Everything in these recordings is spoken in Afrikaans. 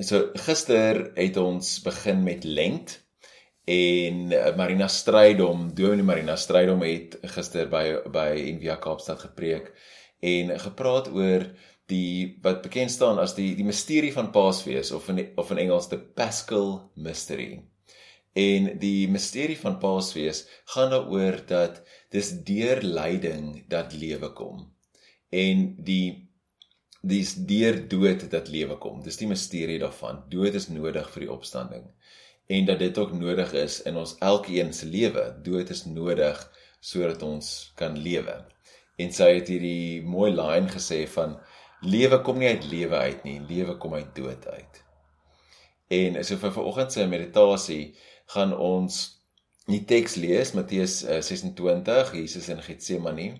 So gister het ons begin met lent en uh, Marina Strydom, Dominee Marina Strydom het gister by by Envia Kaapstad gepreek en gepraat oor die wat bekend staan as die die misterie van Paasfees of in of in Engels the Paschal Mystery. En die misterie van Paasfees gaan daaroor dat dis deur lyding dat lewe kom. En die dis deur dood dat lewe kom. Dis die misterie daarvan. Dood is nodig vir die opstanding. En dat dit ook nodig is in ons elkeen se lewe. Dood is nodig sodat ons kan lewe. En sy het hierdie mooi line gesê van lewe kom nie uit lewe uit nie, lewe kom uit dood uit. En so vir vanoggend se meditasie gaan ons die teks lees Matteus 26 eh, Jesus in Getsemane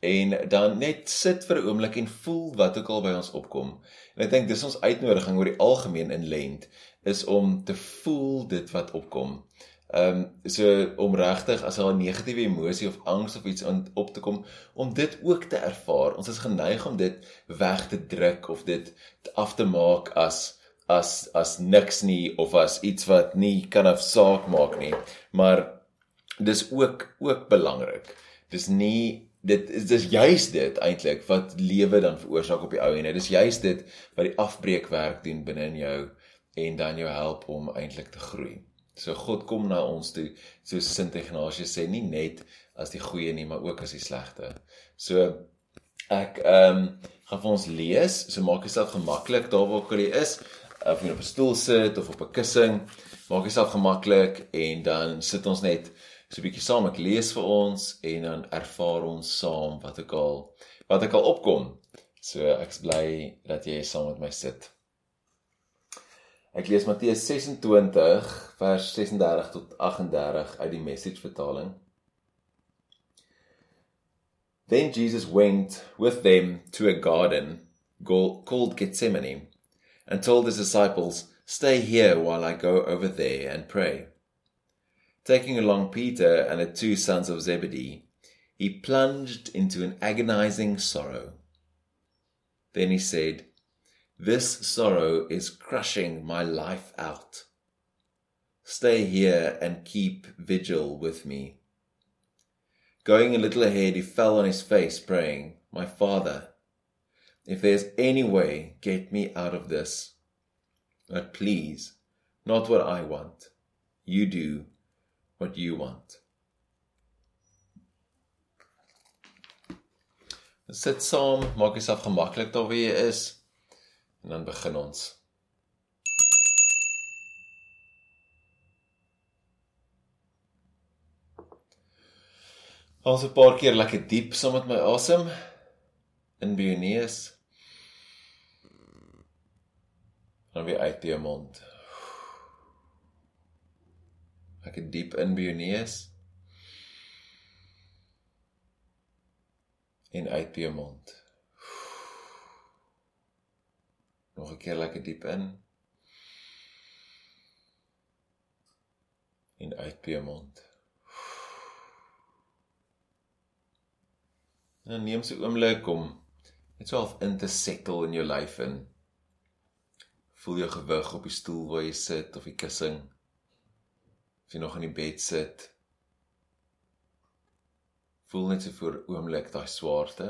en dan net sit vir 'n oomblik en voel wat ook al by ons opkom. En ek dink dis ons uitnodiging oor die algemeen in lent is om te voel dit wat opkom. Ehm um, so om regtig as daar 'n negatiewe emosie of angs of iets op te kom om dit ook te ervaar. Ons is geneig om dit weg te druk of dit af te maak as as as niks nie of as iets wat nie kan afsaak maak nie. Maar dis ook ook belangrik. Dis nie dit is dis juis dit eintlik wat lewe dan veroorsaak op die ou en dit is juis dit wat die afbreekwerk doen binne in jou en dan jou help om eintlik te groei. So God kom na ons toe soos Sint Ignatius sê nie net as die goeie nie maar ook as die slegte. So ek ehm um, gaan vir ons lees. So maak jouself gemaklik daar waar jy is of jy op 'n stoel sit of op 'n kussing. Maak jouself gemaklik en dan sit ons net so 'n bietjie saam ek lees vir ons en dan ervaar ons saam wat ek al wat ek al opkom. So ek's bly dat jy saam met my sit. Ek lees Matteus 26 vers 36 tot 38 uit die Message vertaling. Then Jesus went with them to a garden called Gethsemane and told his disciples, "Stay here while I go over there and pray." Taking along Peter and the two sons of Zebedee, he plunged into an agonizing sorrow. Then he said, This sorrow is crushing my life out. Stay here and keep vigil with me. Going a little ahead, he fell on his face, praying, My Father, if there's any way, get me out of this. But please, not what I want. You do what you want. Sit saam, maak jouself gemaklik daar waar jy is en dan begin ons. Ons 'n paar keer lekker diep saam met my asem in by jou neus. Dan weer uit by jou mond. Ek het diep in by jou neus. En uit by jou mond. Nog 'n keer lekker diep in. En uit by jou mond. En neem so 'n oomblik om net so half in te settle in jou lyf in. Voel jou gewig op die stoel waar jy sit of die kussing as jy nog in die bed sit voel net so vir oomblik daai swaarte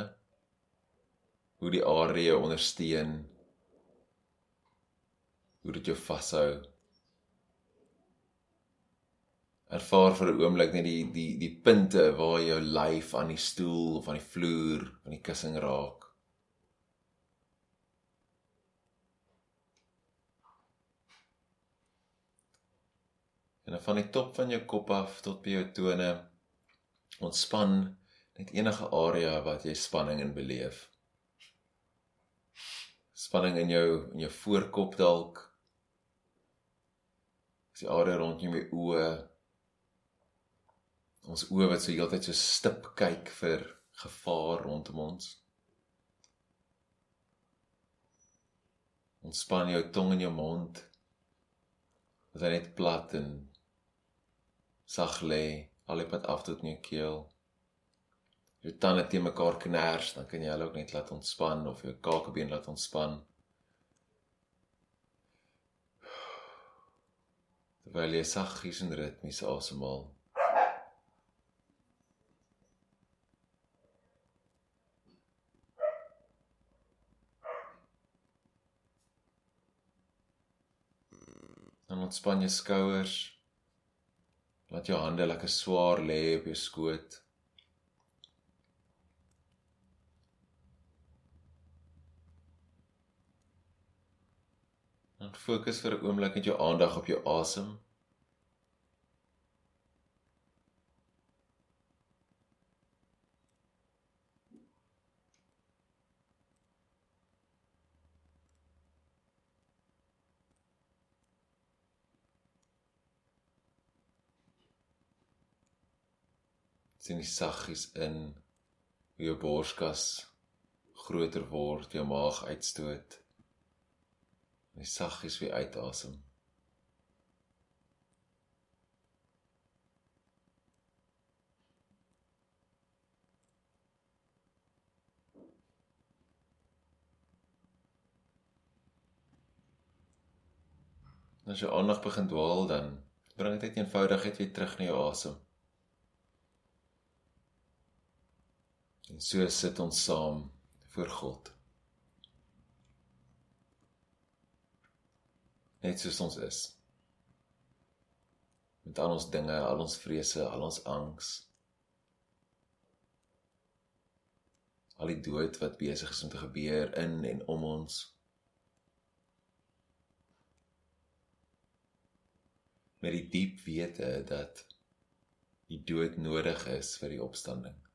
hoe die jou ondersteun hoe dit jou vashou. Ervaar vir 'n oomblik net die die die punte waar jou lyf aan die stoel of aan die vloer van die kussing raak En dan van die top van jou kop af tot by jou tone ontspan net enige area wat jy spanning in beleef. Spanning in jou in jou voorkop dalk. Is die area rondom jou oë. Ons oë wat so heeltyd so stip kyk vir gevaar rondom ons. Ontspan jou tong in jou mond. Dit is net plat en sag lê al die pad af tot in jou keel. Jou tande teen mekaar kners, dan kan jy hulle ook net laat ontspan of jou kakebeen laat ontspan. terwyl jy saggies en ritmies asemhaal. Dan ontspan jou skouers. Laat jou hande lekker swaar lê op jou skoot. Dan fokus vir 'n oomblik met jou aandag op jou asem. Sien die saggies in hoe jou borskas groter word, jou maag uitstoot en saggies weer uitasem. As jy aandag begin dwaal dan bring dit eenvoudigheid weer terug na jou asem. En so sit ons saam voor God. net soos ons is. Met al ons dinge, al ons vrese, al ons angs. Al die dood wat besig is om te gebeur in en om ons. Met die diep wete dat die dood nodig is vir die opstanding.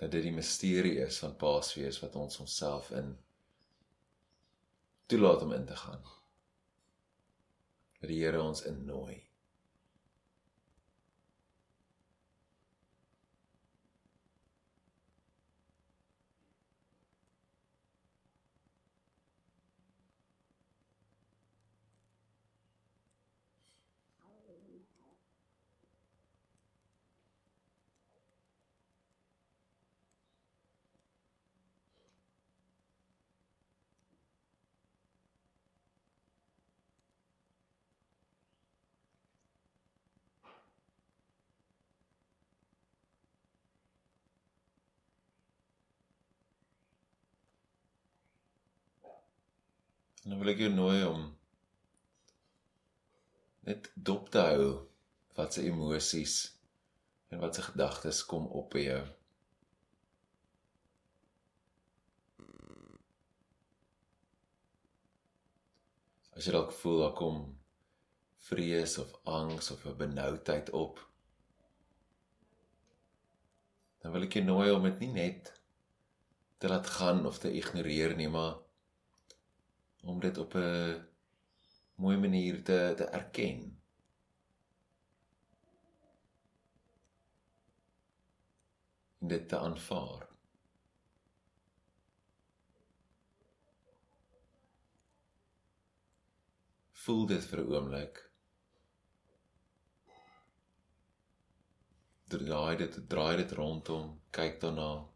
Dat dit die misterie is van Paasfees wat ons onsself in toelaat om in te gaan. Dat die Here ons innooi. En dan wil ek jou nooi om net dop te hou wat se emosies en wat se gedagtes kom op by jou. As jy dalk voel daar kom vrees of angs of 'n benoudheid op, dan wil ek jou nooi om dit nie net te laat gaan of te ignoreer nie, maar om dit op 'n mooi manier te te erken. En dit te aanvaar. Voel dit vir 'n oomblik. Draai dit, draai dit rondom, kyk daarna.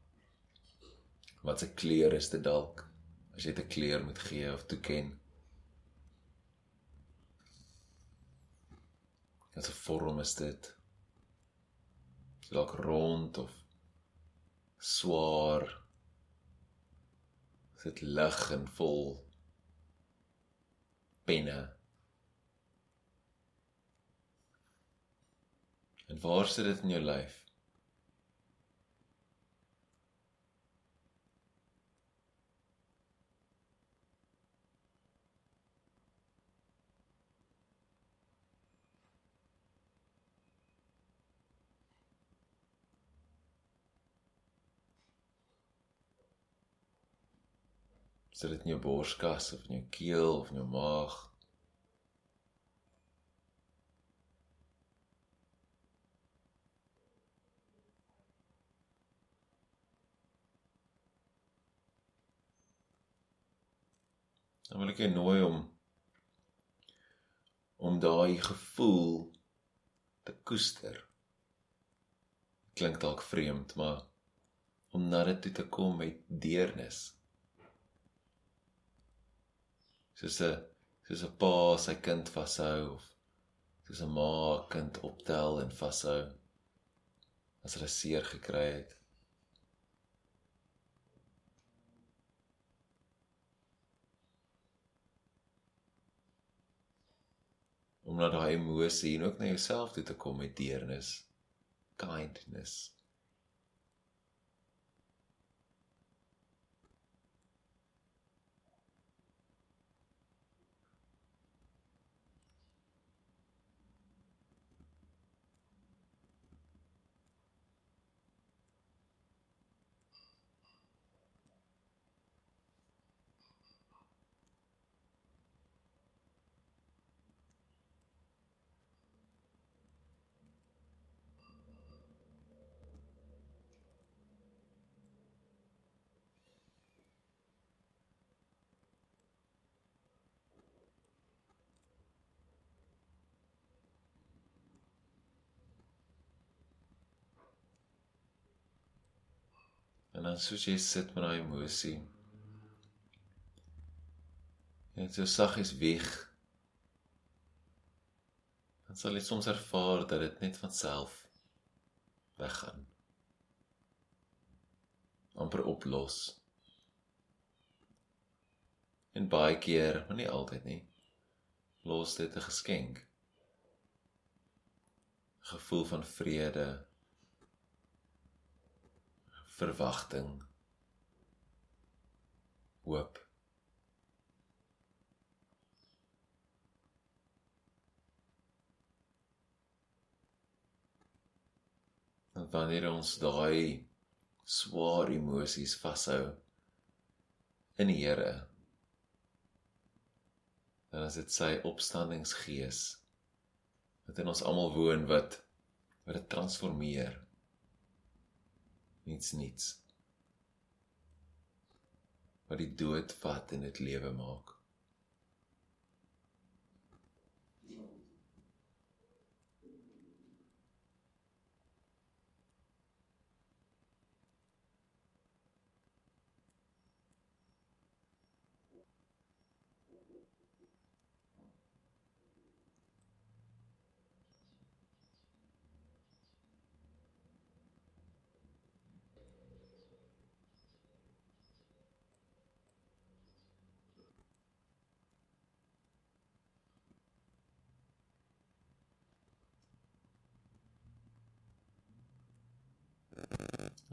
Wat se kleur is dit dalk? As jy 'n kleur moet gee of toeken. Wat 'n vorm is dit? Dalk rond of swaar. Is dit lig en vol penne? En waar sit dit in jou lyf? Sit dit in jou borskas of in jou keel of in jou maag. Dan wil ek jou nooi om om daai gevoel te koester. Klink dalk vreemd, maar om na dit toe te kom met deernis. Soos 'n soos 'n pa sy kind vashou of soos 'n ma kind optel en vashou as hulle seer gekry het. om na daai emosie en ook na jouself toe te kom met deernis, kindness. Dan soos jy sit met daai emosie. En so saggies weg. Dan sal jy soms ervaar dat dit net van self weggaan. amper oplos. En baie keer, maar nie altyd nie, los dit 'n geskenk. Gevoel van vrede, verwagting hoop. En wanneer ons daai swaar emosies vashou in die Here dan is dit sy opstandingsgees wat in ons almal woon wat wat dit transformeer niets niets. Wat die dood vat en dit lewe maak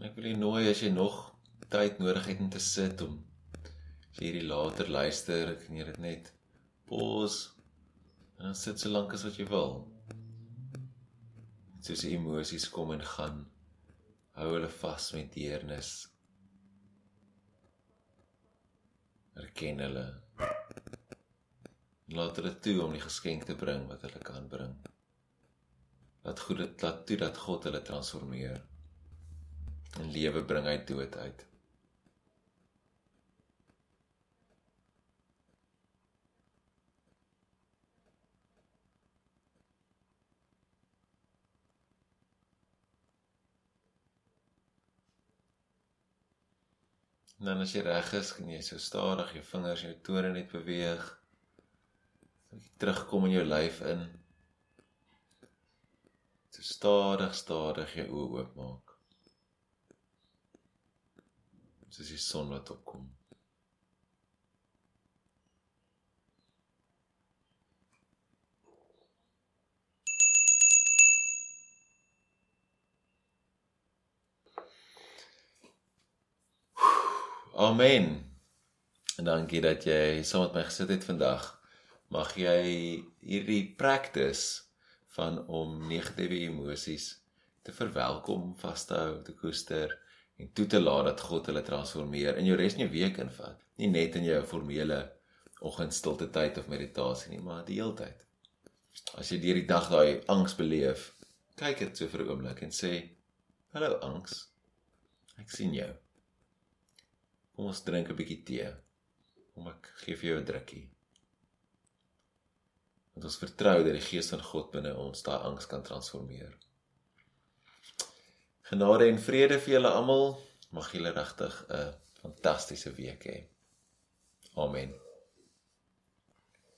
Ek wil jou nooi as jy nog tyd nodig het om te sit om as jy hierdie later luister, kan jy dit net pause en dan sit so lank as wat jy wil. Soos die emosies kom en gaan, hou hulle vas met deernis. Erken hulle. Laat hulle toe om die geskenk te bring wat hulle kan bring. Laat goed dit laat toe dat God hulle transformeer en lewe bring uit dood uit. En dan as jy reg is, kan jy so stadig jou vingers, jou tone net beweeg. Jy terugkom in jou lyf in. So stadig, stadig jou oë oopmaak soos die son wat opkom. Amen. En dankie dat jy saam met my gesit het vandag. Mag jy hierdie practice van om negatiewe emosies te verwelkom, vas te hou, te koester en toe te laat dat God hulle transformeer in jou res van jou week invat. Nie net in jou formele oggendstilte tyd of meditasie nie, maar die hele tyd. As jy deur die dag daai angs beleef, kyk dit so vir 'n oomblik en sê: "Hallo angs. Ek sien jou. Kom ons drink 'n bietjie tee. Kom ek gee vir jou 'n drukkie." Want ons vertrou dat die Gees van God binne ons daai angs kan transformeer. Genade en vrede vir julle almal. Mag julle regtig 'n fantastiese week hê. Amen.